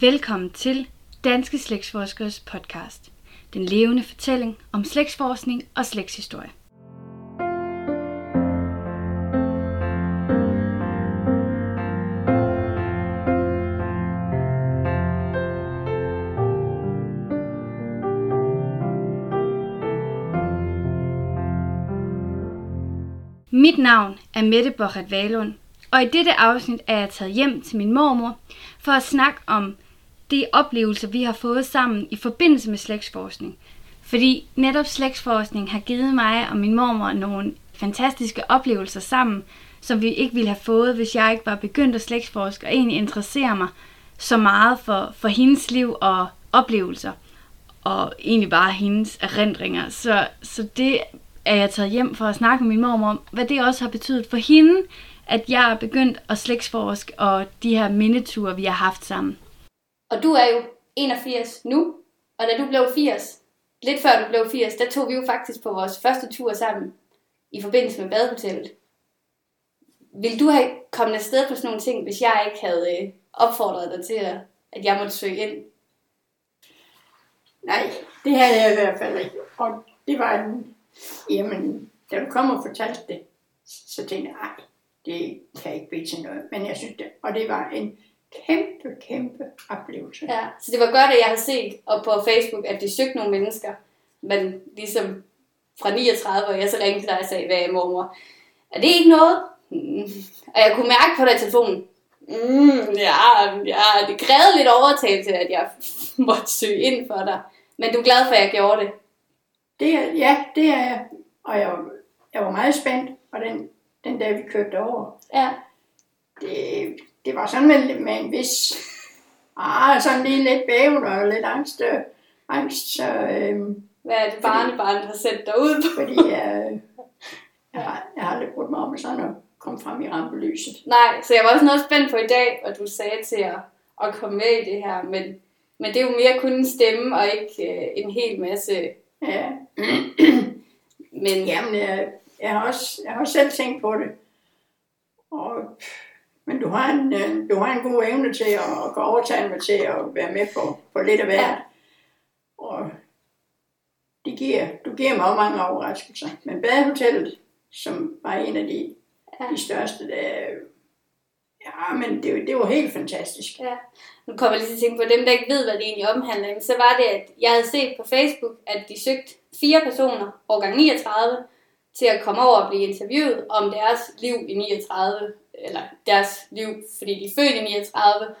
Velkommen til Danske Slægtsforskers podcast. Den levende fortælling om slægtsforskning og slægtshistorie. Mit navn er Mette Borchardt Valund, og i dette afsnit er jeg taget hjem til min mormor for at snakke om de oplevelser, vi har fået sammen i forbindelse med slægtsforskning. Fordi netop slægtsforskning har givet mig og min mormor nogle fantastiske oplevelser sammen, som vi ikke ville have fået, hvis jeg ikke var begyndt at slægtsforske og egentlig interessere mig så meget for, for hendes liv og oplevelser. Og egentlig bare hendes erindringer. Så, så det er jeg taget hjem for at snakke med min mormor om, hvad det også har betydet for hende, at jeg er begyndt at slægtsforske og de her mindeture, vi har haft sammen. Og du er jo 81 nu, og da du blev 80, lidt før du blev 80, der tog vi jo faktisk på vores første tur sammen i forbindelse med badehotellet. Vil du have kommet afsted på sådan nogle ting, hvis jeg ikke havde øh, opfordret dig til, at jeg måtte søge ind? Nej, det havde jeg i hvert fald ikke. Og det var en, jamen, da du kom og fortalte det, så tænkte jeg, nej, det kan ikke blive til noget. Men jeg synes det, og det var en kæmpe, kæmpe oplevelse. Ja, så det var godt, at jeg har set op på Facebook, at de søgte nogle mennesker, men ligesom fra 39, hvor jeg så ringte til dig og sagde, hvad er mormor? Er det ikke noget? Mm. Og jeg kunne mærke på dig i telefonen, mm, ja, ja, det krævede lidt overtagelse, at jeg måtte søge ind for dig. Men du er glad for, at jeg gjorde det? det er, ja, det er jeg. Og jeg, var- jeg var meget spændt, og den, den dag vi kørte over, Ja. det, det var sådan med, med en vis, ah, sådan lige lidt bæven og lidt angst, øh, angst så, øhm, Hvad er det barnebarn, har sendt dig ud på? fordi jeg, jeg, har, jeg har aldrig brugt mig om sådan at komme frem i rampelyset. Nej, så jeg var også noget spændt på i dag, og du sagde til at, at komme med i det her, men, men det er jo mere kun en stemme, og ikke øh, en hel masse. Ja, Men jamen, jeg, jeg, har også, jeg har også selv tænkt på det. Og, men du har, en, øh, du har en god evne til at, at gå overtale mig til at være med på, på lidt af hvert. Og det giver, du giver mig mange overraskelser. Men badehotellet, som var en af de, Ja. de største, der, ja, men det, det var helt fantastisk. ja, nu kommer jeg lige til at tænke på dem, der ikke ved, hvad det egentlig omhandler. jamen, Så var det, at jeg havde set på Facebook, at de søgte fire personer, årgang 39, til at komme over og blive interviewet om deres liv i 39, eller deres liv, fordi de er født i 39,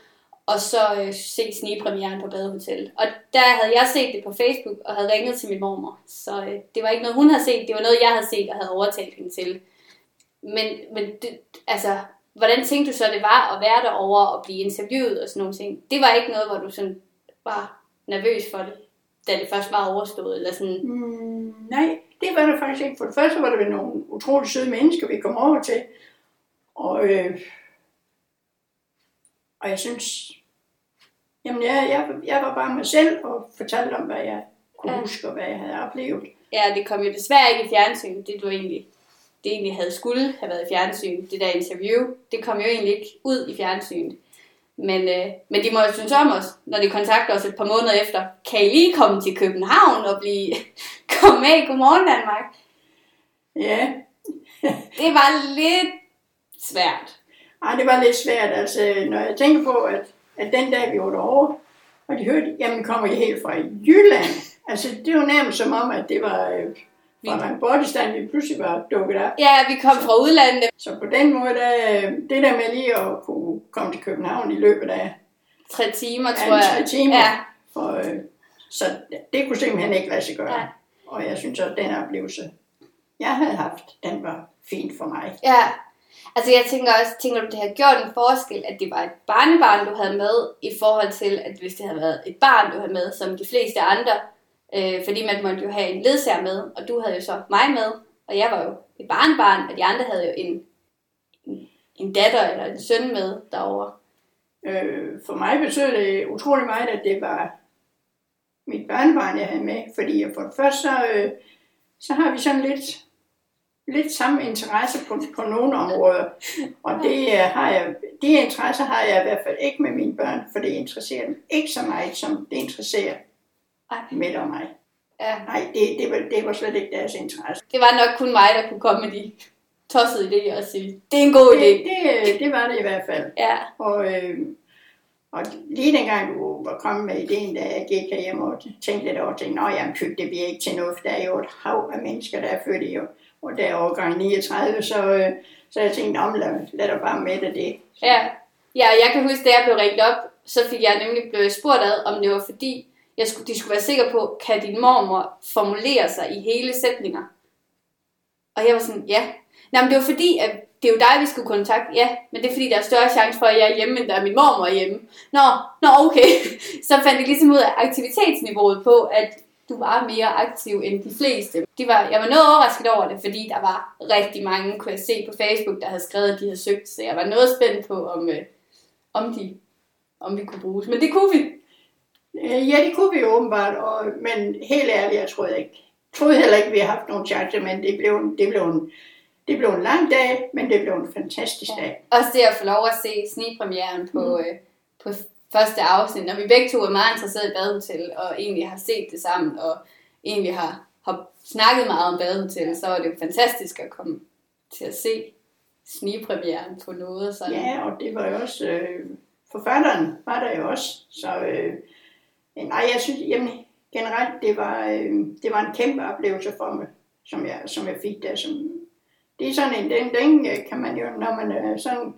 og så øh, se snepremieren på badehotellet. Og der havde jeg set det på Facebook, og havde ringet til min mormor. Så øh, det var ikke noget, hun havde set, det var noget, jeg havde set og havde overtalt hende til. Men, men det, altså, hvordan tænkte du så, det var at være derovre og blive interviewet og sådan nogle ting? Det var ikke noget, hvor du sådan var nervøs for det, da det først var overstået, eller sådan... Mm, nej, det var der faktisk ikke. For det første var der nogle utroligt søde mennesker, vi kom over til. Og, øh, og jeg synes, jamen jeg, jeg, jeg var bare mig selv og fortalte om, hvad jeg kunne Ja. huske og hvad jeg havde oplevet. Ja, det kom jo desværre ikke i fjernsyn, det du egentlig, det egentlig havde skulle have været i fjernsyn, det der interview. Det kom jo egentlig ikke ud i fjernsyn. Men, øh, men de må jo synes om os, når de kontakter os et par måneder efter. Kan I lige komme til København og blive komme med i Godmorgen Danmark? Ja, Det var lidt svært. Ej, det var lidt svært. Altså, når jeg tænker på, at, at den dag vi var derovre, og de hørte, jamen kommer I helt fra Jylland? Altså, det var nærmest som om, at det var øh, fra Langbortistan, vi pludselig var dukket op. Ja, vi kom fra udlandet. Så på den måde, der, det der med lige at kunne komme til København i løbet af Tre timer, Ja, tror jeg. tre timer. Ja, For, øh, så det kunne simpelthen ikke lade sig gøre. Ja. Og jeg synes, at den oplevelse, jeg havde haft, den var fint for mig. Ja, altså jeg tænker også, tænker du, det har gjort en forskel, at det var et barnebarn, du havde med, i forhold til, at hvis det havde været et barn, du havde med, som de fleste andre, øh, fordi man måtte jo have en ledsager med, og du havde jo så mig med, og jeg var jo et barnebarn, og de andre havde jo en, en, en datter eller en søn med derovre. Øh, for mig betød det utrolig meget, at det var mit barnebarn, jeg havde med. Fordi for det første, så, øh, så har vi sådan lidt lidt samme interesse på, på nogle områder. Og det, øh, har jeg, de interesser har jeg i hvert fald ikke med mine børn, for det interesserer dem ikke så meget, som det interesserer med og mig. Ja. Nej, det, det, var, det var slet ikke deres interesse. Det var nok kun mig, der kunne komme med de tossede idéer og sige, det er en god idé. Det, det, det var det i hvert fald. Ja, Og, øh, og lige dengang du var kommet med ideen, da jeg gik hjem og tænkte lidt over, tænkte, nå jamen, pyt, det bliver ikke til noget, for der er jo et hav af mennesker, der er født i, og der er årgang 39, så, øh, så jeg tænkte, om lad, lad dig bare med det. det. ja. Ja, jeg kan huske, da jeg blev ringet op, så fik jeg nemlig blevet spurgt ad, om det var fordi, jeg skulle, de skulle være sikre på, kan din mormor formulere sig i hele sætninger? Og jeg var sådan, ja. Nej, men det var fordi, at det er jo dig, vi skulle kontakte. Ja, men det er fordi, der er større chance for, at jeg er hjemme, end der er min mormor hjemme. Nå, nå okay. Så fandt jeg ligesom ud af aktivitetsniveauet på, at du var mere aktiv end de fleste. De var, jeg var noget overrasket over det, fordi der var rigtig mange, kunne jeg se på Facebook, der havde skrevet, at de havde søgt. Så jeg var noget spændt på, om, øh, om, de, om vi kunne bruges. Men det kunne vi. Øh, Ja, det kunne vi jo åbenbart, og, men helt ærligt, jeg troede ikke. Jeg troede heller ikke, vi har haft nogen chance, men det blev, en- det blev, en, det blev en lang dag, men det blev en fantastisk dag. Også det at få lov at se snigpremieren på, mm. øh, på første afsnit, når vi begge to er meget interesserede i Badehotel, og egentlig har set det sammen, og egentlig har, har snakket meget om Badehotel, så var det jo fantastisk at komme til at se snigpremieren på noget sådan. Ja, og det var jo også, øh, forfatteren var der jo også, så øh, nej, jeg synes, jamen, generelt, det var, øh, det var en kæmpe oplevelse for mig, som jeg, som jeg fik der. Som, det er sådan en, den, den øh, kan man jo, når man er sådan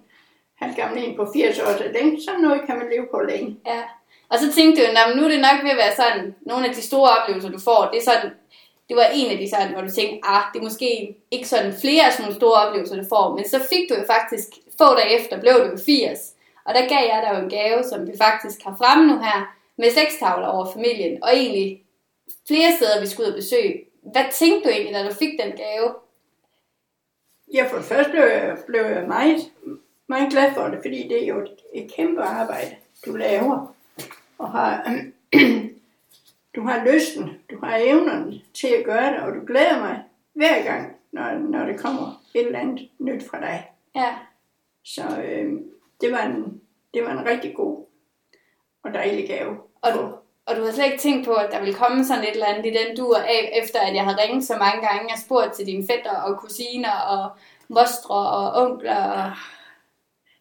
halvgammel en på 80 år, så den, sådan noget kan man leve på længe. Ja. Og så tænkte "Nå, men nu er det nok ved at være sådan, nogle af de store oplevelser, du får, det er sådan, det var en af de sådan, hvor du tænkte, ah, det er måske ikke sådan flere af sådan nogle store oplevelser, du får, men så fik du jo faktisk, få dage efter, blev du jo 80. Og der gav jeg dig jo en gave, som vi faktisk har fremme nu her, med seks tavler over familien, og egentlig flere steder, vi skulle ud og besøge. Hvad tænkte du egentlig, da du fik den gave? Ja, for det første blev jeg meget, meget glad for det, fordi det er jo et, et kæmpe arbejde, du laver. Og har, du har lysten, du har evnerne til at gøre det, og du glæder mig hver gang, når, når det kommer et eller andet nyt fra dig. Ja, Så øh, det, var en, det var en rigtig god og dejlig gave. og du, og du havde slet ikke tænkt på, at der ville komme sådan et eller andet i den dur af, efter at jeg havde ringet så mange gange og spurgt til dine fætter og kusiner og mostre og onkler. Og...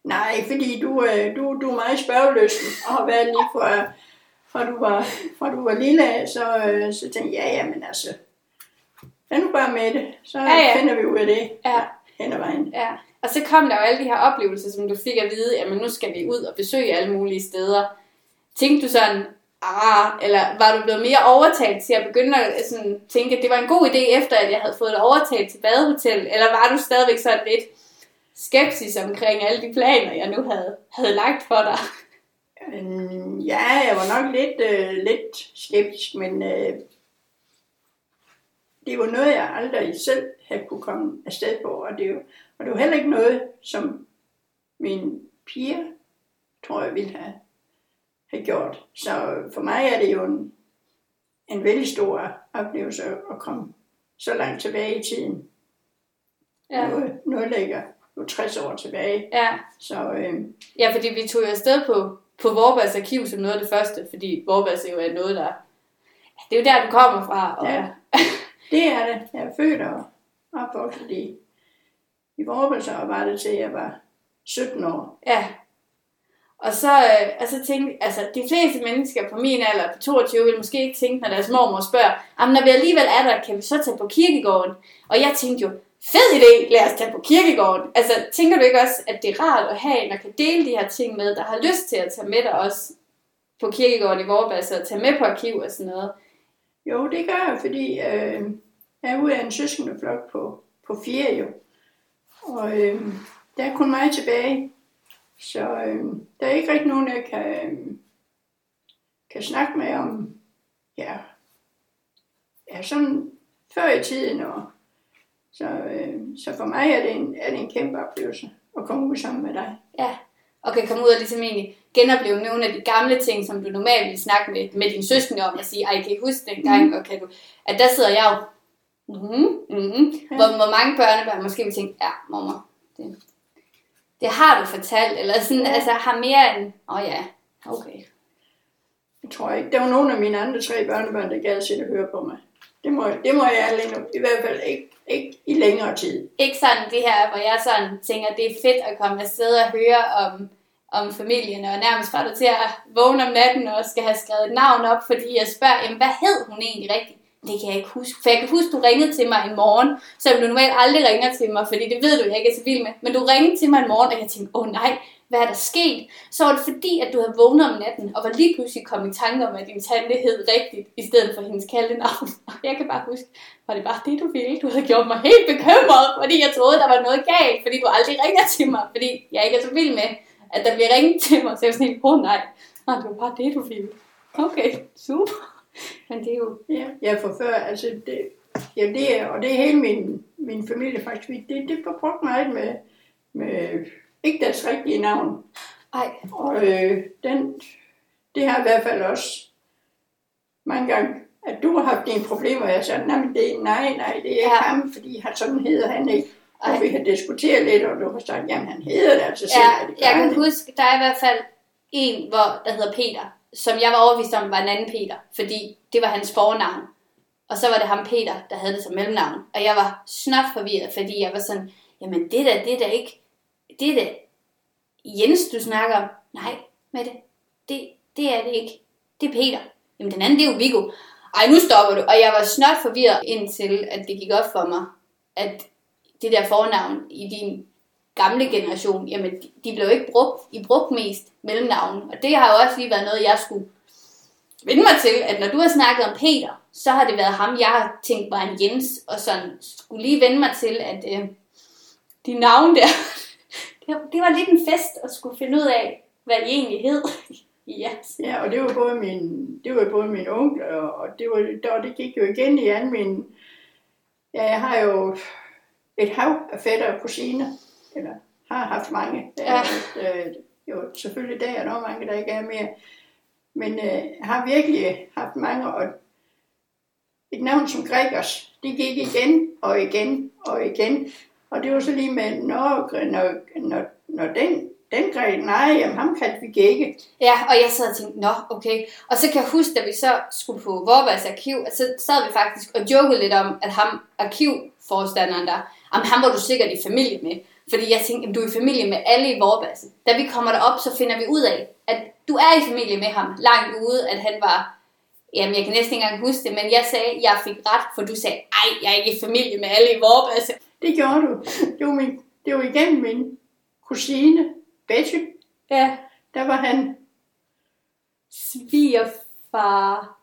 Nej, fordi du, øh, du, du er meget spørgeløsten, og har været lige fra, fra, du var, fra du var lille af, så, øh, så tænkte jeg, ja, jamen altså, lad nu bare med det, så Ja, ja, ja. ja. finder vi ud af det Ja. hen ad vejen. Ja. Og så kom der jo alle de her oplevelser, som du fik at vide, jamen nu skal vi ud og besøge alle mulige steder. Tænkte du sådan, ah, eller var du blevet mere overtalt til at begynde at sådan, tænke, at det var en god idé, efter at jeg havde fået dig overtalt til badehotel, eller var du stadigvæk sådan lidt skepsis omkring alle de planer, jeg nu havde, havde lagt for dig? Øhm, ja, jeg var nok lidt, øh, lidt skeptisk, men øh, det var noget, jeg aldrig selv havde kunne komme afsted på, og det, jo- og det var heller ikke noget, som mine piger, tror jeg, ville have, have gjort. Så for mig er det jo en, en vældig stor oplevelse at komme så langt tilbage i tiden. Ja. Noget, noget ligger jo 60 år tilbage. Ja, Så øh, ja fordi vi tog jo afsted på, på Vorbas arkiv som noget af det første, fordi Vorbas jo er noget, der... Det er jo der, du kommer fra. Og, Ja. Det er det. Jeg er født og opvokset i, i Vorbel, og var det til, jeg var 17 år. Ja. Og så, øh, og så tænkte altså de fleste mennesker på min alder, på 22, vil måske ikke tænke, når deres mormor spørger, "Jamen, når vi alligevel er der, kan vi så tage på kirkegården? Og jeg tænkte jo, fed idé, lad os tage på kirkegården. Altså, tænker du ikke også, at det er rart at have en, der kan dele de her ting med, der har lyst til at tage med dig også på kirkegården i Vorbass, altså og tage med på arkiv og sådan noget? Jo, det gør jeg, fordi øh, jeg er ude af en søskendeflok på, på fire jo. Og øh, der er kun mig tilbage. Så øh, der er ikke rigtig nogen, jeg kan, øh, kan snakke med om, ja, ja sådan før i tiden. Og, så, øh, så for mig er det, en, er det en kæmpe oplevelse at komme ud sammen med dig. Ja, og kan komme ud og ligesom egentlig genopleve nogle af de gamle ting, som du normalt ville snakke med, med din søskende om, og sige, ej, kan I huske dengang, mm. og kan du, at der sidder jeg jo Mm-hmm. Mm-hmm. Ja. Hvor, hvor mange børnebørn måske vil tænke, ja, mormor, det, det har du fortalt, eller sådan, ja. altså har mere end, åh oh, ja, okay. Jeg tror ikke, der var nogen af mine andre tre børnebørn, der gad sætte og høre på mig. Det må, det må jeg alene, i hvert fald ikke, ikke i længere tid. Ikke sådan det her, hvor jeg sådan tænker, det er fedt at komme afsted og høre om, om familien, og nærmest fra du til at vågne om natten og skal have skrevet et navn op, fordi jeg spørger, jamen, hvad hed hun egentlig rigtigt? Det kan jeg ikke huske. For jeg kan huske, du ringede til mig en morgen, så du normalt aldrig ringer til mig, fordi det ved du, jeg ikke er så vild med. Men du ringede til mig en morgen, og jeg tænkte, åh oh, nej, hvad er der sket? Så var det fordi, at du havde vågnet om natten, og var lige pludselig kommet i tanke om, at din tante hed rigtigt, i stedet for hendes kaldenavn. Og jeg kan bare huske, var det bare det, du ville? Du havde gjort mig helt bekymret, fordi jeg troede, der var noget galt, fordi du aldrig ringer til mig, fordi jeg ikke er så vild med, at der bliver ringet til mig. Så jeg var sådan, åh oh, nej, nej, det var bare det, du ville. Okay, super. Men det er jo... Ja, ja for før, altså det, ja, det er, og det er hele min, min familie faktisk, det, det brugte mig meget med, med ikke deres rigtige navn. Ej. Og øh, den, det har i hvert fald også mange gange, at du har haft dine problemer, og jeg sagde, nej, det, nej, nej, det er ikke ja. ham, fordi han, sådan hedder han ikke. Og vi har diskuteret lidt, og du har sagt, jamen han hedder det altså selv. Ja, det jeg kan det. huske, der er i hvert fald en, hvor, der hedder Peter, som jeg var overbevist om var en anden Peter, fordi det var hans fornavn. Og så var det ham Peter, der havde det som mellemnavn. Og jeg var snart forvirret, fordi jeg var sådan, jamen det der, det der ikke, det er det Jens, du snakker om. Nej, med det. Det, det er det ikke. Det er Peter. Jamen den anden, det er jo Viggo. Ej, nu stopper du. Og jeg var snart forvirret indtil, at det gik op for mig, at det der fornavn i din gamle generation, jamen de blev ikke brugt, I brugt mest mellemnavn. Og det har jo også lige været noget, jeg skulle vende mig til, at når du har snakket om Peter, så har det været ham, jeg har tænkt var en Jens, og sådan skulle lige vende mig til, at øh, de navn der, det, det var lidt en fest at skulle finde ud af, hvad det egentlig hed. yes. Ja, og det var både min, det var både min onkel, og det, var, der, det gik jo igen i alle mine... Ja, jeg har jo et hav af fætter og kusiner, eller har haft mange. Ja. Øh, jo, selvfølgelig der er der mange, der ikke er mere. Men øh, har virkelig haft mange, og et navn som Gregers, det gik igen og igen og igen. Og det var så lige med, når, når, når, når den, den greb, nej, jamen ham kaldte vi ikke. Ja, og jeg sad og tænkte, nå, okay. Og så kan jeg huske, da vi så skulle på Vorbergs arkiv, at så sad vi faktisk og jokede lidt om, at ham arkivforstanderen der, jamen ham var du sikkert i familie med. Fordi jeg tænkte, jamen, du er i familie med alle i Vorbasse. Da vi kommer derop, så finder vi ud af, at du er i familie med ham langt ude, at han var Jamen, jeg kan næsten ikke engang huske det, men jeg sagde, at jeg fik ret, for du sagde, ej, jeg er ikke i familie med alle i Vorbasse. Det gjorde du. Det var, min, det var igennem min kusine, Betty. Ja. Der var han svigerfar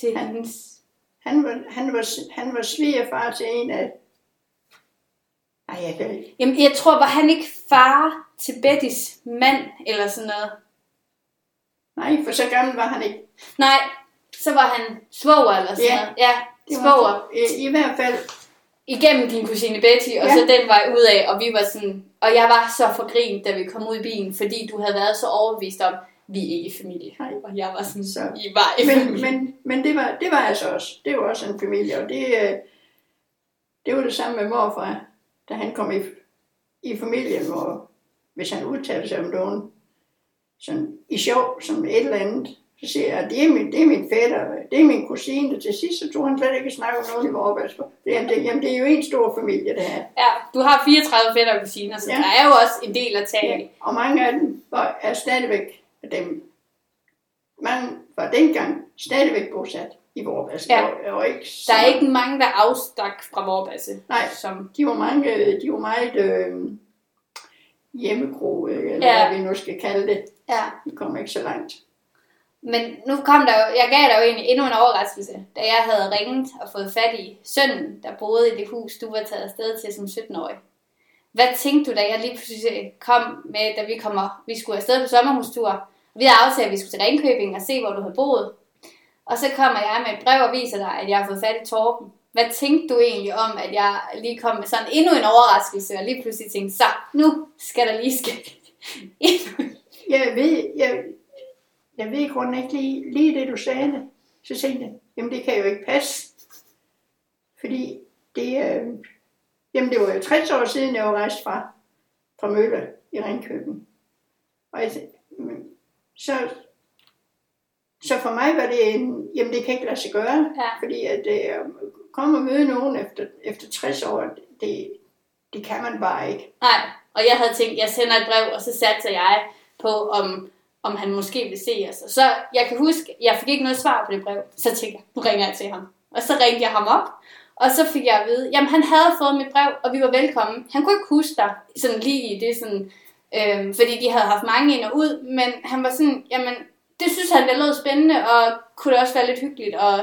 til han, hans... Han var, han, var, han var svigerfar til en af... Ej, jeg kan ikke. Jamen, jeg tror, var han ikke far til Bettys mand, eller sådan noget? Nej, for så gammel var han ikke. Nej, så var han svoger eller sådan Ja. noget. Ja, svoger. i, I hvert fald, igennem din kusine Betty, og Ja. så den vej ud af, og vi var sådan, og jeg var så forgrint, da vi kom ud i bilen, fordi du havde været så overbevist om, vi er ikke familie. Nej. Og jeg var sådan, Så- I var i men, familie. men, men det, var, det var altså også. Det var også en familie, og det, øh, det var det samme med morfar, da han kom i, i familien, hvor hvis han udtalte sig om nogen, sådan i sjov, som et eller andet, så siger jeg, det er min, det er min fætter, det er min kusine. Til sidst så tog han slet ikke snakke om nogen i vores det, er- det, jamen, det er jo en stor familie, det her. Ja, du har 34 fætter og kusiner, så Ja. der er jo også en del at tage Ja, og mange af dem var, er stadigvæk dem. Mange var dengang stadigvæk bosat i vores Ja. og, og ikke Der er så- ikke mange, der afstak fra Vorbasse. Nej. Som, De var mange, de var meget øh, hjemmegro, eller ja. hvad vi nu skal kalde det. ja. De kom ikke så langt. Men nu kom der jo, jeg gav dig jo egentlig endnu en overraskelse, da jeg havde ringet og fået fat i sønnen, der boede i det hus, du var taget afsted til som 17-årig. Hvad tænkte du, da jeg lige pludselig kom med, da vi kommer, vi skulle afsted på sommerhustur? Vi havde aftalt, at vi skulle til Ringkøbing og se, hvor du havde boet. Og så kommer jeg med et brev og viser dig, at jeg har fået fat i Torben. Hvad tænkte du egentlig om, at jeg lige kom med sådan endnu en overraskelse, og lige pludselig tænkte, så nu skal der lige ske endnu Jeg ved, jeg, jeg ved grunden ikke lige, lige det, du sagde. Så tænkte jeg, jamen det kan jo ikke passe. Fordi det, øh, jamen det var jo 60 år siden, jeg var rejst fra, fra Mølle i Ringkøben. Og jeg, så, så for mig var det en, jamen det kan ikke lade sig gøre, Ja. fordi at øh, komme og møde nogen efter, efter 60 år, det, det kan man bare ikke. Nej, og jeg havde tænkt, jeg sender et brev, og så satser jeg på, om, om han måske vil se os. Og så, jeg kan huske, jeg fik ikke noget svar på det brev. Så tænkte jeg, nu ringer jeg til ham. Og så ringte jeg ham op, og så fik jeg at vide, jamen han havde fået mit brev, og vi var velkommen. Han kunne ikke huske dig, sådan lige i det sådan, øhm, fordi de havde haft mange ind og ud, men han var sådan, jamen det synes han, det lød spændende, og kunne det også være lidt hyggeligt, og,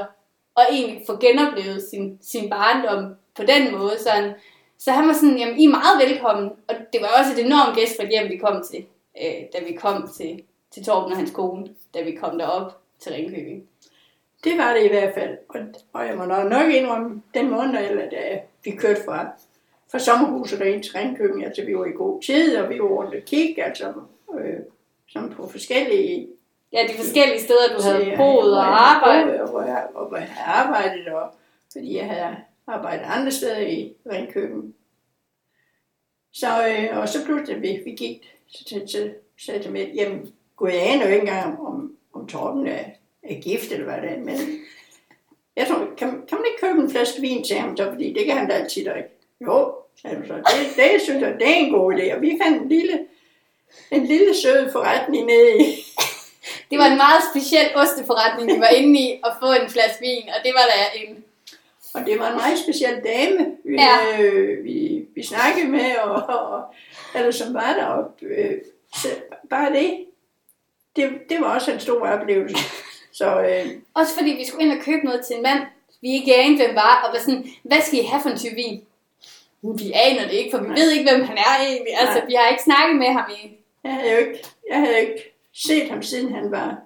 og egentlig få genoplevet sin, sin barndom på den måde. Så han, så han var sådan, jamen I er meget velkommen, og det var også et enormt gæstfrit hjem, vi kom til, øh, da vi kom til, til Torben og hans kone, da vi kom derop til Ringkøbing. Det var det i hvert fald. Og, og jeg må nok indrømme, den måned, eller da vi kørte fra, fra sommerhuset ind til Ringkøbing, altså vi var i god tid, og vi var rundt og kigge, altså øh, sådan på forskellige Ja, de forskellige steder, du havde til, boet og arbejdet. Og hvor jeg, og hvor jeg havde arbejdet, og fordi jeg havde arbejdet andre steder i Ringkøbing. Så, øh, og så pludselig, vi, vi gik, så, så, så sagde jeg med, jamen, kunne jeg aner jo ikke engang, om, om Torben er, er gift, eller hvad det er, men jeg tror, kan, kan man ikke købe en flaske vin til ham, så, fordi det kan han da altid drikke. Jo, sagde så, det, det synes jeg, det er en god idé, og vi fandt en lille, en lille sød forretning nede i, Det var en meget speciel osteforretning, vi var inde i at få en flaske vin, og det var da en... Og det var en meget speciel dame, vi, ja. øh, vi, vi snakkede med, og, og eller som var der. Og, øh, så bare det, det, det var også en stor oplevelse. Så øh, Også fordi vi skulle ind og købe noget til en mand, vi ikke anede, hvem var, og var sådan, hvad skal I have for en type vin? "Uh, Vi aner det ikke, for vi Nej. ved ikke, hvem han er egentlig. Altså, Nej. vi har ikke snakket med ham i... jeg havde jo ikke, jeg havde ikke set ham, siden han var,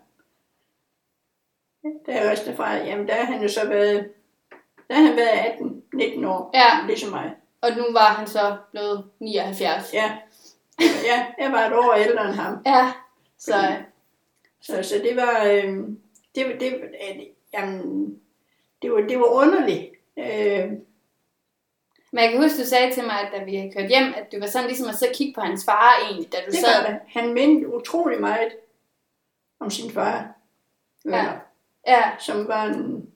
da jeg rejste derfra, jamen der har han jo så været, der har han været 18-19 år, Ja, ligesom mig. og nu var han så blevet 79. Ja. ja, jeg var et år ældre end ham. Ja, så Så, så det var, øh, det, var- det, øh, jamen, det var, det var underligt. Øh, Men jeg kan huske, du sagde til mig, at da vi kørte hjem, at det var sådan ligesom at så kigge på hans far egentlig, da du det sad. det. Han mindte utrolig meget om sin far, Ja. ja. Ja, som var en,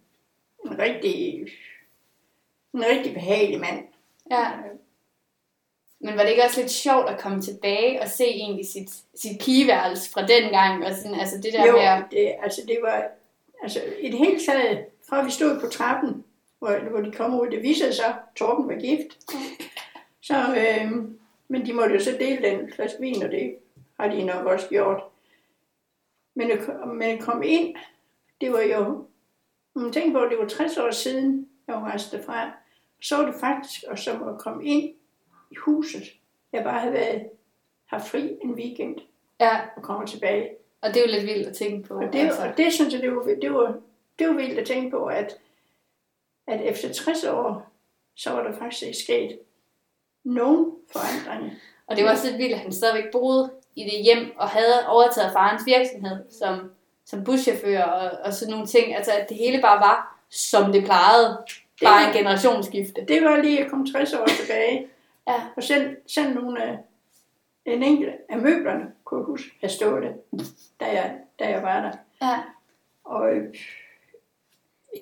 en rigtig, en rigtig behagelig mand. ja. Men var det ikke også lidt sjovt at komme tilbage og se egentlig sit, sit pigeværelse fra den gang? Og sådan, altså det der Jo, med at, det, altså det var, altså i det hele taget, fra vi stod på trappen, hvor, hvor de kom ud, det viste sig, at Torben var gift. Så, øh, men de måtte jo så dele den flaske vin, og det har de nok også gjort. Men at, men at komme ind, det var jo, man tænker på, det var 60 år siden, jeg var rejst derfra, så var det faktisk og som at komme ind i huset. Jeg bare havde været, haft fri en weekend ja, og kommer tilbage. og det er jo lidt vildt at tænke på. Og det, altså. og det synes jeg, det var, det var, det var vildt at tænke på, at, at efter 60 år, så var der faktisk ikke sket nogen forandringer. Og det var også lidt vildt, at han stadigvæk boede i det hjem, og havde overtaget farens virksomhed som, som buschauffør og, og sådan nogle ting. Altså, at det hele bare var, som det plejede. Bare var- en generationsskifte. Det var lige at komme 60 år tilbage. Ja. Og selv, selv nogle af en enkelt af møblerne, kunne jeg huske, have stået det, da jeg, da jeg var der. Ja. Og øh,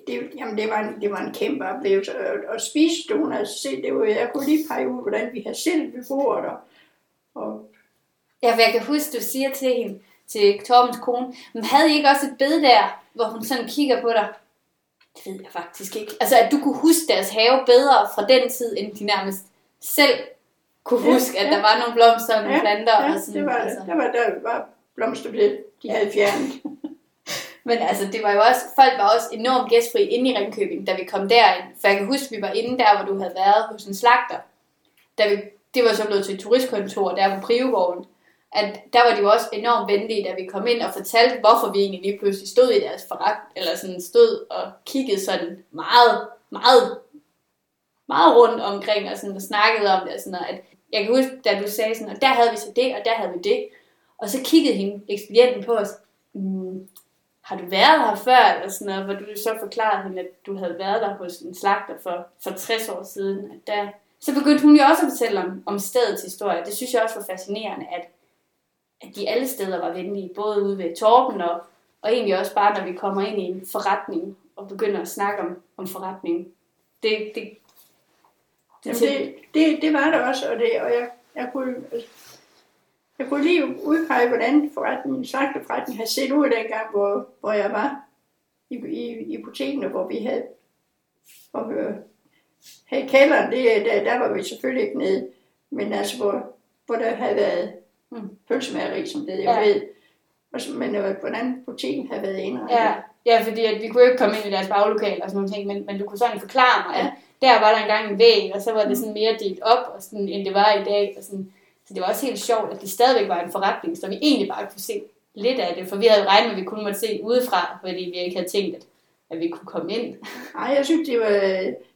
det, jamen det, var en, det var en kæmpe oplevelse. Og, og spisestuen, altså se, det var, jeg kunne lige pege ud, hvordan vi havde selv ved bordet. Og, og Ja, for jeg kan huske, du siger til hende, til Torbens kone, men havde I ikke også et bed der, hvor hun sådan kigger på dig? Det ved jeg faktisk ikke. Altså, at du kunne huske deres have bedre fra den tid, end de nærmest selv kunne Ja, huske, at ja. der var nogle blomster og nogle ja, planter. ja, og sådan, det var altså. det. Der var, der var blomsterbed, de havde fjernet. Men altså, det var jo også, folk var også enormt gæstfri inde i Ringkøbing, da vi kom derind. For jeg kan huske, vi var inde der, hvor du havde været hos en slagter. Da vi, det var så blevet til et turistkontor der på Privegården. At der var de jo også enormt venlige, da vi kom ind og fortalte, hvorfor vi egentlig lige pludselig stod i deres forret, eller sådan stod og kiggede sådan meget, meget, meget rundt omkring og, sådan, og snakkede om det. Og sådan noget. At jeg kan huske, da du sagde sådan, og der havde vi så det, og der havde vi det. Og så kiggede hende, ekspedienten på os. Mm, har du været her før, eller sådan noget, hvor du så forklarede hende, at du havde været der hos en slagter for, for 60 år siden. At der, så begyndte hun jo også at fortælle om, om stedets historie. Det synes jeg også var fascinerende, at, at de alle steder var venlige, både ude ved Torben og, og egentlig også bare, når vi kommer ind i en forretning og begynder at snakke om, om forretningen. Det, det, det, Jamen, det, det, det var det også, og, det, og jeg, jeg kunne, jeg kunne lige udpege, hvordan forretningen, slagterforretningen havde set ud dengang, hvor, hvor jeg var i, i, i butikken, hvor vi havde, hvor vi havde kælderen, det, der, der var vi selvfølgelig ikke nede, men altså, hvor, hvor der havde været Mm. pølsemageri, som det jeg Ja. ved, og så, men øh, hvordan butikken havde været indrettet. Ja, ja, fordi at vi kunne jo ikke komme ind i deres baglokale og sådan nogle ting, men, men du kunne sådan forklare mig, at der var der engang en væg, og så var det sådan mere delt op, og sådan, end det var i dag. Og sådan. Så det var også helt sjovt, at det stadigvæk var en forretning, så vi egentlig bare kunne se lidt af det, for vi havde jo regnet med, at vi kun måtte se udefra, fordi vi ikke havde tænkt, at, at vi kunne komme ind. Nej, jeg synes, de var,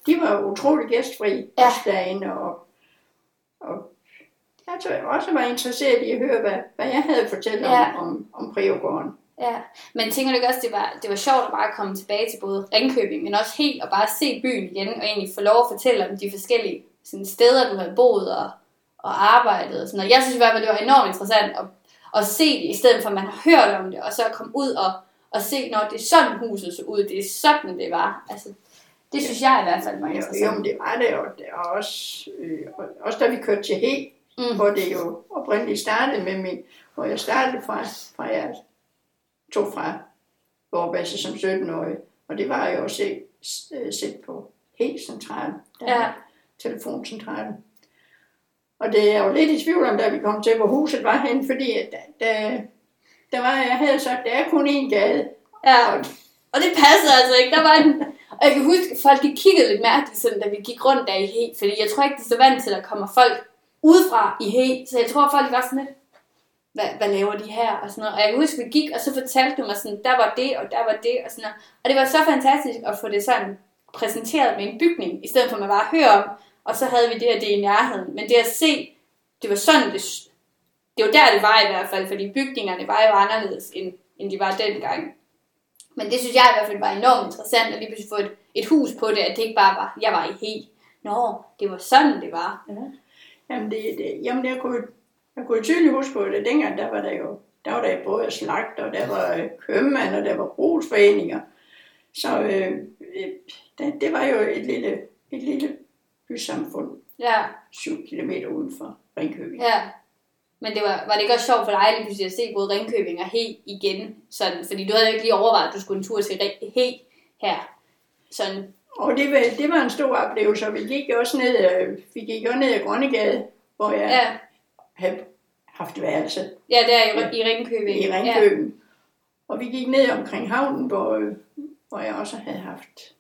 de var utrolig gæstfri Ja. derinde, og, og jeg tror jeg også var interesseret i at høre, hvad, hvad jeg havde fortalt om, Ja. om, om Priogården. Ja, men tænker du ikke også, det var, det var sjovt at bare komme tilbage til både Ringkøbing, men også helt at bare se byen igen, og egentlig få lov at fortælle om de forskellige sådan, steder, du havde boet og, og arbejdet og sådan noget. Jeg synes i hvert fald, det var enormt interessant at, at se det, i stedet for at man har hørt om det, og så at komme ud og, og se, når det er sådan huset så ud, det er sådan det var. Altså, det synes jeg i hvert fald var Jo, jo, interessant. men det var det, og, det, og også, øh, og, også da vi kørte til He, mm. hvor det jo oprindeligt startede med min, hvor jeg startede fra, fra jeg tog fra Vorbasse som 17-årig, og det var jo at se, øh, på helt centralen, der Ja. telefoncentralen. Og det er jo lidt i tvivl om, da vi kom til, hvor huset var henne, fordi at da, der var, jeg havde sagt, der er kun én gade. Ja, Og, og det passede altså ikke. Der var en, og jeg kan huske, at folk de kiggede lidt mærkeligt, sådan, da vi gik rundt der i He, fordi jeg tror ikke, de er så vant til, at der kommer folk udefra i He, så jeg tror, folk var sådan lidt, hvad, hvad laver de her, og sådan noget. Og jeg kan huske, vi gik, og så fortalte du mig sådan, der var det, og der var det, og sådan noget. Og det var så fantastisk at få det sådan præsenteret med en bygning, i stedet for at man bare hører om, og så havde vi det her, det i nærheden. Men det at se, det var sådan, det, det var der, det var i hvert fald, fordi bygningerne var jo anderledes, end, end de var dengang. Men det synes jeg i hvert fald var enormt interessant, at lige pludselig få et, et hus på det, at det ikke bare var, jeg var i he. Nå, det var sådan, det var. Ja. Jamen, det, det, jamen jeg, kunne, jeg kunne tydeligt huske på det. Dengang, der var der jo der var der både slagt, og der var øh, købmand, og der var brugsforeninger. Så øh, øh, det, det, var jo et lille, et lille bysamfund, Ja, 7 km uden for Ringkøbing. ja. Men det var, var det ikke også sjovt for dig lige pludselig at se både Ringkøbing og He igen? Sådan, fordi du havde jo ikke lige overvejet, at du skulle en tur til He her. Sådan, Og det var, det var en stor oplevelse, og vi gik også ned, øh, vi gik jo ned ad Grønnegade, hvor jeg ja, havde haft værelse ja der i, i Ringkøbing. i Ringkøbing. Og vi gik ned omkring havnen, hvor, øh, hvor jeg også havde haft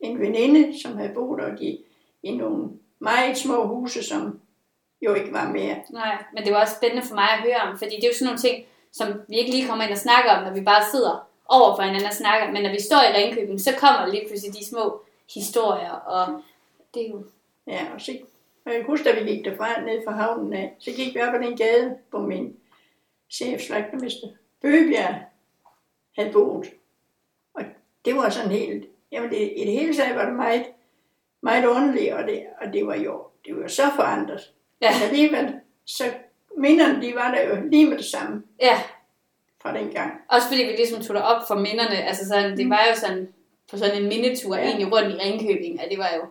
en veninde, som havde boet der de, i nogle meget små huse, som jo ikke var mere. Nej, men det var også spændende for mig at høre om, fordi det er jo sådan nogle ting, som vi ikke lige kommer ind og snakker om, når vi bare sidder over for hinanden og snakker. Men når vi står i Ringkøbing, så kommer lige pludselig de små historier, og det er jo... Ja, og så, og jeg kan huske, da vi gik derfra ned fra havnen af, så gik vi op ad den gade, hvor min chef, slagtermester Bøgebjerg, havde boet. Og det var sådan helt, jamen det, i det hele taget var det meget, meget underligt, og det, og det var jo, det var så forandret. Ja, Men alligevel, så minderne, de var der jo lige med det samme ja. fra den gang. Også fordi vi ligesom tog det op for minderne. Altså sådan, det var jo sådan på sådan en mindetur Ja. ja. egentlig rundt i Ringkøbing, og det var jo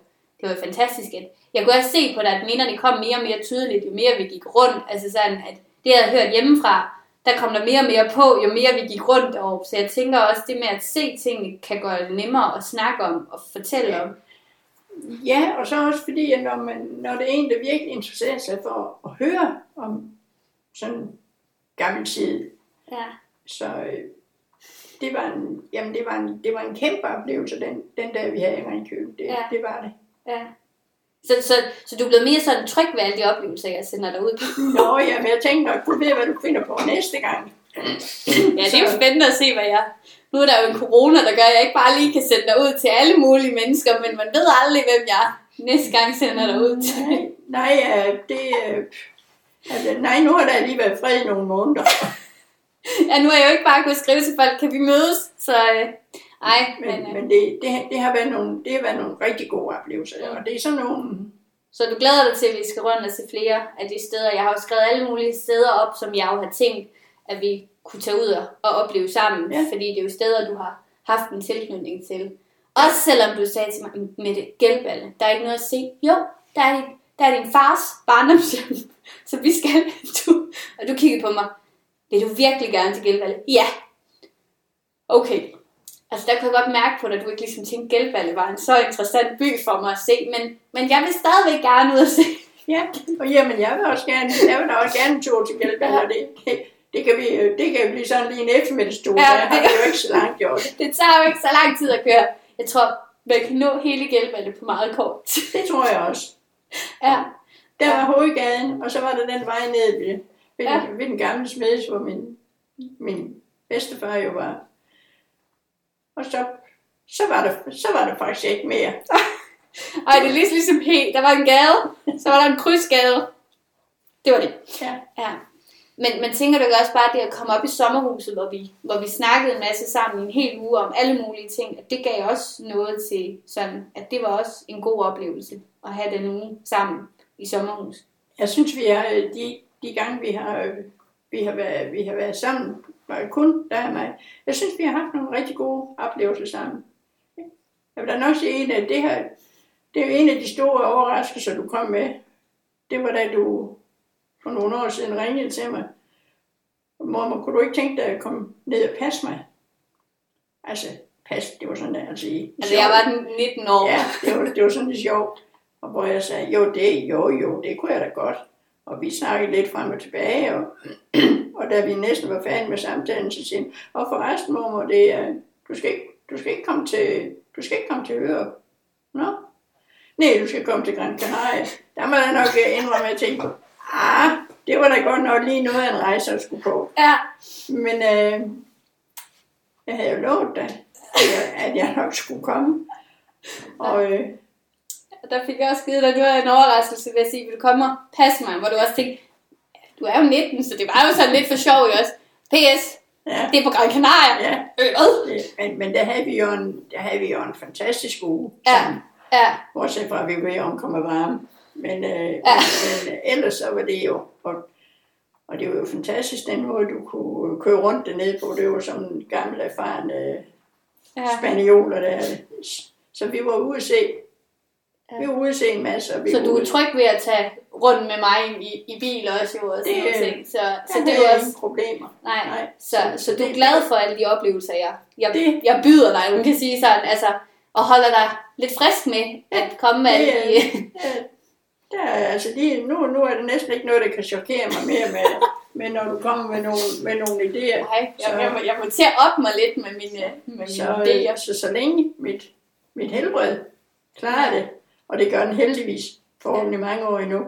det var fantastisk. At jeg kunne også se på det, at minderne kom mere og mere tydeligt, jo mere vi gik rundt. Altså sådan, at det jeg havde hørt hjemmefra, der kom der mere og mere på, jo mere vi gik rundt deroppe. Så jeg tænker også, det med at se tingene kan gøre det nemmere at snakke om og fortælle Ja. om. Ja, og så også fordi, at når, man, når det er en, der virkelig interesserer sig for at høre om sådan gammel tid, Ja. så øh, det var en, jamen det var en, det var en kæmpe oplevelse, den, den dag vi havde i Ringkøbing. Det, Ja. det var det. Ja. Så, så, så du er blevet mere sådan tryg ved alle de oplevelser, jeg sender dig ud. Nå, ja, men jeg tænkte nok, du ved, hvad du finder på næste gang. Ja, det er jo spændende at se, hvad jeg... Nu er der jo en corona, der gør, at jeg ikke bare lige kan sende dig ud til alle mulige mennesker, men man ved aldrig, hvem jeg næste gang sender dig ud til. Nej, nej, det, øh, altså, nej, nu har der lige været fred i nogle måneder. ja, nu har jeg jo ikke bare kunnet skrive til folk, kan vi mødes? Så øh, ej, Men, men, øh, men det, det, det, har været nogle, det har været nogle rigtig gode oplevelser, og det er sådan nogle... Så du glæder dig til, at vi skal rundt og se flere af de steder. Jeg har jo skrevet alle mulige steder op, som jeg jo har tænkt, at vi kunne tage ud og- opleve sammen. Ja. Fordi det er jo steder, du har haft en tilknytning til. Også selvom du sagde til mig, med det gældballe, der er ikke noget at se. Jo, der er, din, der er din fars barndomshjem, så vi skal. Du, og du kiggede på mig. Vil du virkelig gerne til gældballe? Ja. Okay. Altså der kunne jeg godt mærke på dig, at du ikke ligesom tænkte, Gældballe var en så interessant by for mig at se, men, men jeg vil stadigvæk gerne ud og se. Ja, og jamen, jeg vil også gerne, jeg vil også gerne en tur til Gælbæk, og det, det, det, kan vi, det kan blive sådan lige en eftermiddagstur, Ja, har det- vi jo ikke så langt gjort. Det tager jo ikke så lang tid at køre. Jeg tror, man kan nå hele Gældballe på meget kort. Det tror jeg også. Ja, Der var hovedgaden, og så var der den vej ned ved, ved, Ja. ved den gamle smedes, hvor min, min bedstefar jo var. Og så, så, var der, så var der faktisk ikke mere. Ej, det er lige ligesom helt. Der var en gade, så var der en krydsgade. Det var det. Ja. Ja. Men, men tænker du ikke også bare det at komme op i sommerhuset, hvor vi, hvor vi snakkede en masse sammen i en hel uge om alle mulige ting, at det gav også noget til sådan, at det var også en god oplevelse at have den uge sammen i sommerhus. Jeg synes, vi har, de, de gange, vi har, vi, har været, vi har været sammen, var det kun der og mig. Jeg synes, vi har haft nogle rigtig gode oplevelser sammen. Jeg vil da nok sige, en af det her, det er jo en af de store overraskelser, du kom med. Det var da du for nogle år siden ringede til mig. Mormor, kunne du ikke tænke dig at komme ned og passe mig? Altså, pas, det var sådan der, altså i Altså, jeg var den 19 år. Ja, det var, det var sådan lidt sjovt. Og hvor jeg sagde, jo, det, jo, jo, det kunne jeg da godt. Og vi snakkede lidt frem og tilbage, og, og da vi næsten var færdige med samtalen, så siger han, og forresten, mormor, det er, du skal ikke, du skal ikke komme til, du skal ikke komme til Øre. Nå? Nej, du skal komme til Gran Canaria. Der må jeg nok øh, indrømme, at jeg tænkte, ah, det var da godt nok lige noget af en rejse, at skulle på. Ja. Men øh, jeg havde jo lovet dig, at jeg, at jeg nok skulle komme. Og øh, Og der fik jeg også givet dig, du havde en overraskelse ved at sige, vil du komme og passe mig? Hvor du også tænkte, du er jo 19, så det var jo sådan lidt for sjov ikke også. PS, ja, det er på Gran Canaria. ja, Øret. det, men, men der havde vi jo en, der havde vi jo en fantastisk uge Ja. Ja, Bortset fra, at vi var om kommer varme. Men, øh, Ja. ja. men øh, ellers så var det jo, og, og det var jo fantastisk, den måde du kunne køre rundt dernede på. Det var som en gammel erfaren øh, ja. spanioler der. Så vi var ude at se. Vi var ude se en masse. Og vi Så du er tryg ved at tage rundt med mig i, i bil også, jo, og sådan Det, ting. Så, så Så det er jo er også... ingen problemer. Nej, Nej. så, så du er glad for alle de oplevelser, jeg, jeg, Det- jeg byder dig, man kan sige sådan, altså, og holder dig lidt frisk med at komme med alle Det de... Ja, der, er- altså lige, nu, nu er det næsten ikke noget, der kan chokere mig mere med, med når du kommer med nogle, med nogle idéer. Nej, jeg, Så- jeg, må, jeg må til at op mig lidt med mine, med mine Så, idéer. så, så længe mit, mit helbred klarer det, og det gør den heldigvis forhåbentlig mange år endnu.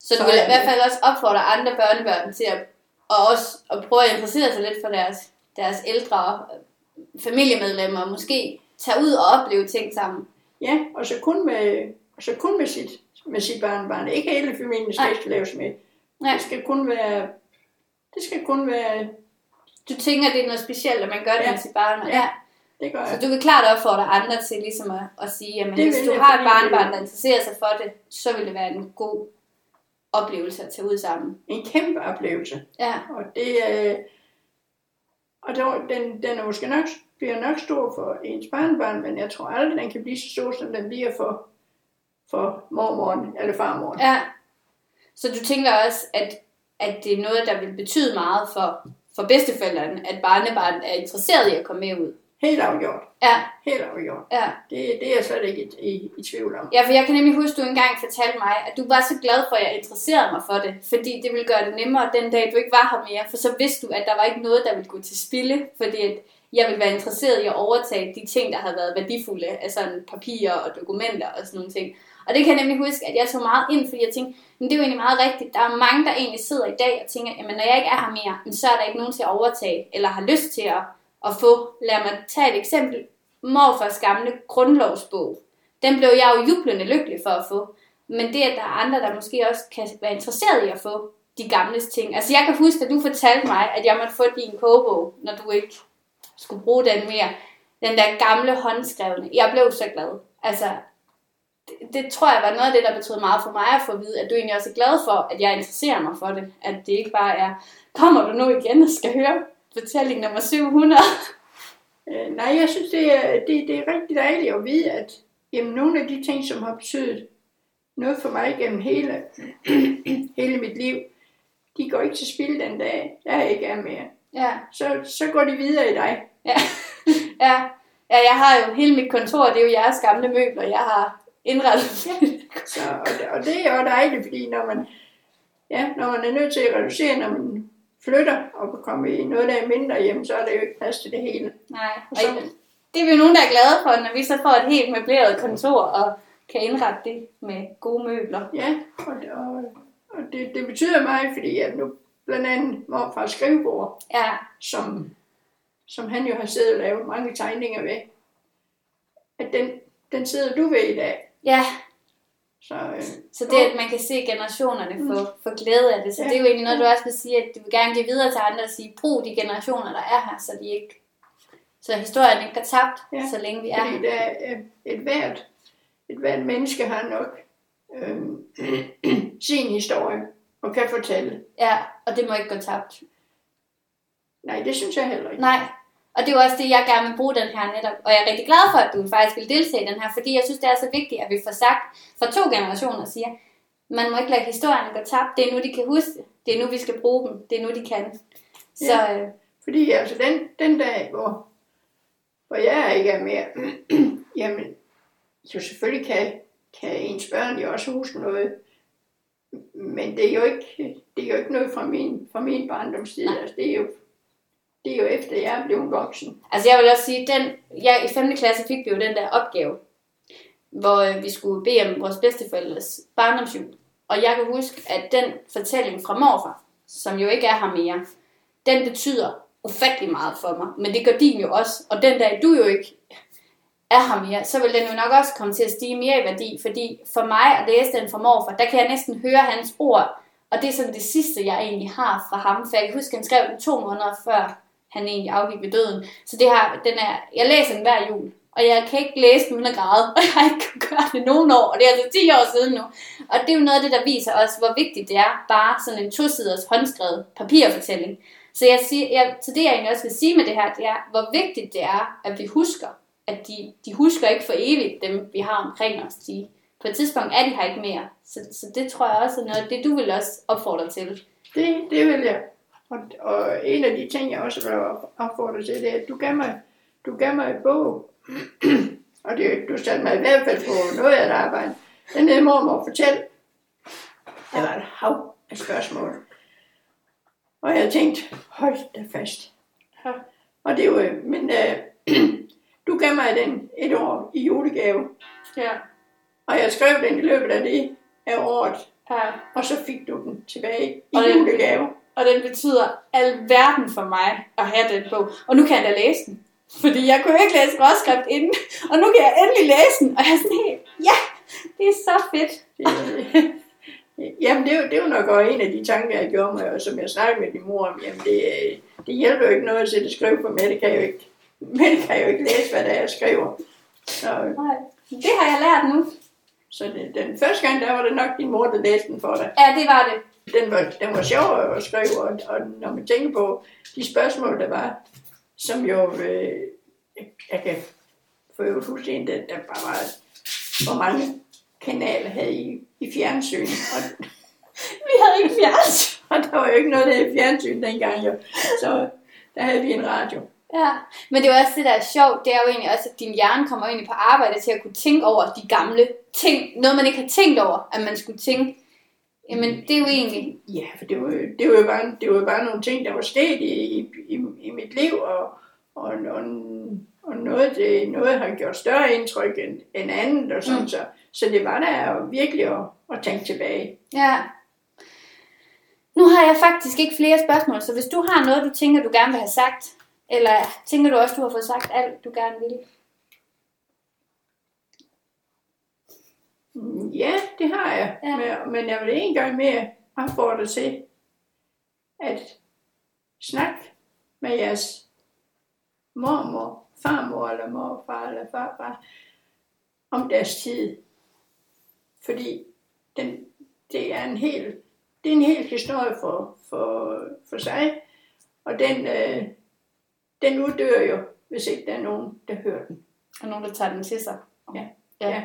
Så du så vil er i hvert fald også opfordre andre børnebørn til at, og også at prøve at interessere sig lidt for deres, deres ældre øh, familiemedlemmer, og måske tage ud og opleve ting sammen. Ja, og så kun med, og så kun med sit, med sit barnbarn. Ikke hele familien skal ikke laves med. Nej. Det skal kun være, det skal kun være, Du tænker, det er noget specielt, at man gør det Ja. med sit barn. Ja. Det gør Så jeg. du vil klart opfordre andre til ligesom at, at sige, at Det hvis du har et barnbarn, det- der interesserer sig for det, så vil det være en god oplevelse at tage ud sammen. En kæmpe oplevelse. Ja, Og det er, og der, den, den er måske nok, bliver nok stor for ens barnbarn, men jeg tror aldrig, den kan blive så stor, som den bliver for, for mormoren eller farmoren. ja. Så du tænker også, at, at det er noget, der vil betyde meget for, for bedsteforældrene, at barnebarnet er interesseret i at komme med ud. Helt afgjort. Ja, Helt afgjort. ja. Det, det er jeg slet ikke i, i, i tvivl om. Ja, for jeg kan nemlig huske, at du engang fortalte mig, at du var så glad for, at jeg interesserede mig for det, fordi det ville gøre det nemmere den dag, du ikke var her mere, for så vidste du, at der var ikke noget, der ville gå til spilde, fordi at jeg ville være interesseret i at overtage de ting, der havde været værdifulde sådan papirer og dokumenter og sådan nogle ting. Og det kan jeg nemlig huske, at jeg tog meget ind, fordi jeg tænkte, men det er jo egentlig meget rigtigt. Der er mange, der egentlig sidder i dag og tænker, jamen når jeg ikke er her mere, så er der ikke nogen til at overtage, eller har lyst til at, at få. Lad mig tage et eksempel. Morfars gamle grundlovsbog. Den blev jeg jo jublende lykkelig for at få. Men det, at der er andre, der måske også kan være interesseret i at få de gamle ting. Altså jeg kan huske, at du fortalte mig, at jeg måtte få din kogebog, når du ikke skulle bruge den mere. Den der gamle håndskrevne. Jeg blev så glad. Altså, det, det tror jeg var noget af det, der betød meget for mig at få at vide, at du egentlig også er glad for, at jeg interesserer mig for det. At det ikke bare er, kommer du nu igen og skal høre fortælling nummer 700? Øh, nej, jeg synes, det er, det, det er rigtig dejligt at vide, at jamen, nogle af de ting, som har betydet noget for mig gennem hele, hele mit liv, de går ikke til spil den dag, jeg ikke er mere. Ja, Så, så går de videre i dig. ja. ja. Ja, jeg har jo hele mit kontor, det er jo jeres gamle møbler, jeg har indrettet. Så, og, det- og det er jo dejligt, fordi når man, ja, når man er nødt til at reducere, når man flytter og kommer i noget, der er mindre hjem, så er det jo ikke plads til det hele. Nej, og Så- det er vi jo nogen, der er glade for, når vi så får et helt møbleret kontor og kan indrette det med gode møbler. Ja, og, og, og det, det betyder meget, fordi jeg nu blandt andet morfar skrivebord, Ja, som, som han jo har siddet og lavet mange tegninger ved, at den, den sidder du ved i dag. ja Så, øh, så det, at man kan se generationerne få, få glæde af det. Så Ja. det er jo egentlig noget, du også vil sige, at du vil gerne give videre til andre og sige, brug de generationer, der er her, så de ikke så historien ikke går tabt, Ja, så længe vi er fordi her. der er et hvert, et hvert menneske har nok øh, sin historie og kan fortælle. Ja, og det må ikke gå tabt. Nej, det synes jeg heller ikke. Nej, og det er jo også det, jeg gerne vil bruge den her netop. Og jeg er rigtig glad for, at du faktisk vil deltage i den her, fordi jeg synes, det er så vigtigt, at vi får sagt fra to generationer siger, man må ikke lade historien gå tabt. Det er nu, de kan huske det. Det er nu, vi skal bruge dem. Det er nu, de kan. Så øh, Fordi altså den, den dag, hvor, hvor jeg ikke er mere, jamen, jo selvfølgelig kan, kan ens børn jo også huske noget, men det er jo ikke, det er jo ikke noget fra min, fra min barndomstid. Altså, det er jo, det er jo efter, jeg er blevet voksen. altså jeg vil også sige, den, jeg, i 5. klasse fik vi jo den der opgave, hvor øh, vi skulle bede om vores bedsteforældres barndomshjul. Og jeg kan huske, at den fortælling fra morfar, som jo ikke er her mere, den betyder ufattelig meget for mig. Men det gør din jo også. Og den dag, du jo ikke er her mere, så vil den jo nok også komme til at stige mere i værdi. Fordi for mig at læse den fra morfar, der kan jeg næsten høre hans ord. Og det er sådan det sidste, jeg egentlig har fra ham. For jeg kan huske, at han skrev den to måneder før han egentlig afgik ved døden. Så det her, den er, jeg læser den hver jul. Og jeg kan ikke læse den uden at græde. Og jeg har ikke kunnet gøre det nogen år. Og det er altså 10 år siden nu. Og det er jo noget af det, der viser os, hvor vigtigt det er. Bare sådan en tosiders håndskrevet papirfortælling. Så, jeg siger, jeg, så det jeg egentlig også vil sige med det her, det er, hvor vigtigt det er, at vi husker, at de, de husker ikke for evigt dem, vi har omkring os. De, på et tidspunkt er de her ikke mere. Så, så det tror jeg også er noget det, du vil også opfordre til. Det, det vil jeg. Og, og en af de ting, jeg også vil opfordre til, det er, at du gav mig, du gav mig et bog. og det, du satte mig i hvert fald på noget af et arbejde. Den hedder Mormor Fortæl. Der var et hav af spørgsmål. Og jeg tænkte, hold da fast. Ja. Og det var, men øh, du gav mig den et år i julegave. Ja. Og jeg skrev den i løbet af det af året. ja. Og så fik du den tilbage i Og julegave. Og den betyder alverden for mig at have den bog. Og nu kan jeg da læse den. Fordi jeg kunne ikke læse rådskrift inden. Og nu kan jeg endelig læse den. Og jeg er sådan helt, ja, det er så fedt. Jamen, det er, jo, det er jo nok også en af de tanker, jeg gjorde mig, og som jeg snakkede med din mor om. Jamen, det, øh, det hjælper jo ikke noget at sætte og skrive på Mette kan jo ikke, Mette kan jo ikke læse, hvad det er, jeg skriver. Så, Nej, det har jeg lært nu. så det, den første gang, der var det nok din mor, der læste den for dig. Ja, det var det. Den var, den var sjov at skrive, og, og når man tænker på de spørgsmål, der var, som jo, øh, jeg kan få jo fuldstændig, der, der bare var, hvor mange kanaler havde I, i fjernsyn, og Vi havde ikke fjernsyn. Og der var jo ikke noget, der hed fjernsyn dengang jo. Så der havde vi en radio. Ja, men det er også det, der er sjovt. Det er jo egentlig også, at din hjerne kommer egentlig på arbejde til at kunne tænke over de gamle ting. Noget, man ikke har tænkt over, at man skulle tænke. Jamen, det er jo egentlig... Ja, for det var, det var jo bare, det var bare nogle ting, der var sket i, i, i, i mit liv, og, og, og, og noget, det, noget har gjort større indtryk end, end andet, og sådan, Mm. så, så det var der virkelig at, at tænke tilbage. Ja. Nu har jeg faktisk ikke flere spørgsmål, så hvis du har noget, du tænker, du gerne vil have sagt, eller tænker du også, du har fået sagt alt, du gerne vil? Ja, det har jeg. Ja. Men, men jeg vil en gang mere opfordre til, at snakke med jeres mormor, farmor eller morfar eller farfar om deres tid. Fordi den, det er en hel, det er en hel historie for, for, for sig, og den, øh, den uddør jo, hvis ikke der er nogen, der hører den. Og nogen, der tager den til sig. Ja. ja. Ja.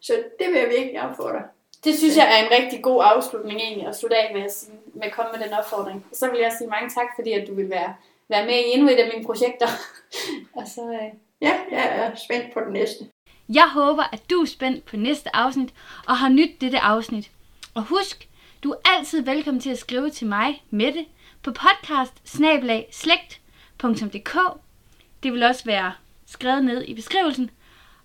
Så det vil jeg virkelig opfordre. Det synes jeg er en rigtig god afslutning egentlig, at slutte af med at, sige, med at komme med den opfordring. Så vil jeg sige mange tak, fordi at du vil være, være med i endnu et af mine projekter. og så, øh, Ja, jeg er spændt på den næste. Jeg håber, at du er spændt på næste afsnit og har nyt dette afsnit. Og husk, du er altid velkommen til at skrive til mig, Mette, på podcast Det vil også være skrevet ned i beskrivelsen.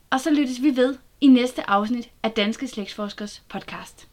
Og så lyttes vi ved i næste afsnit af Danske Slægtsforskers podcast.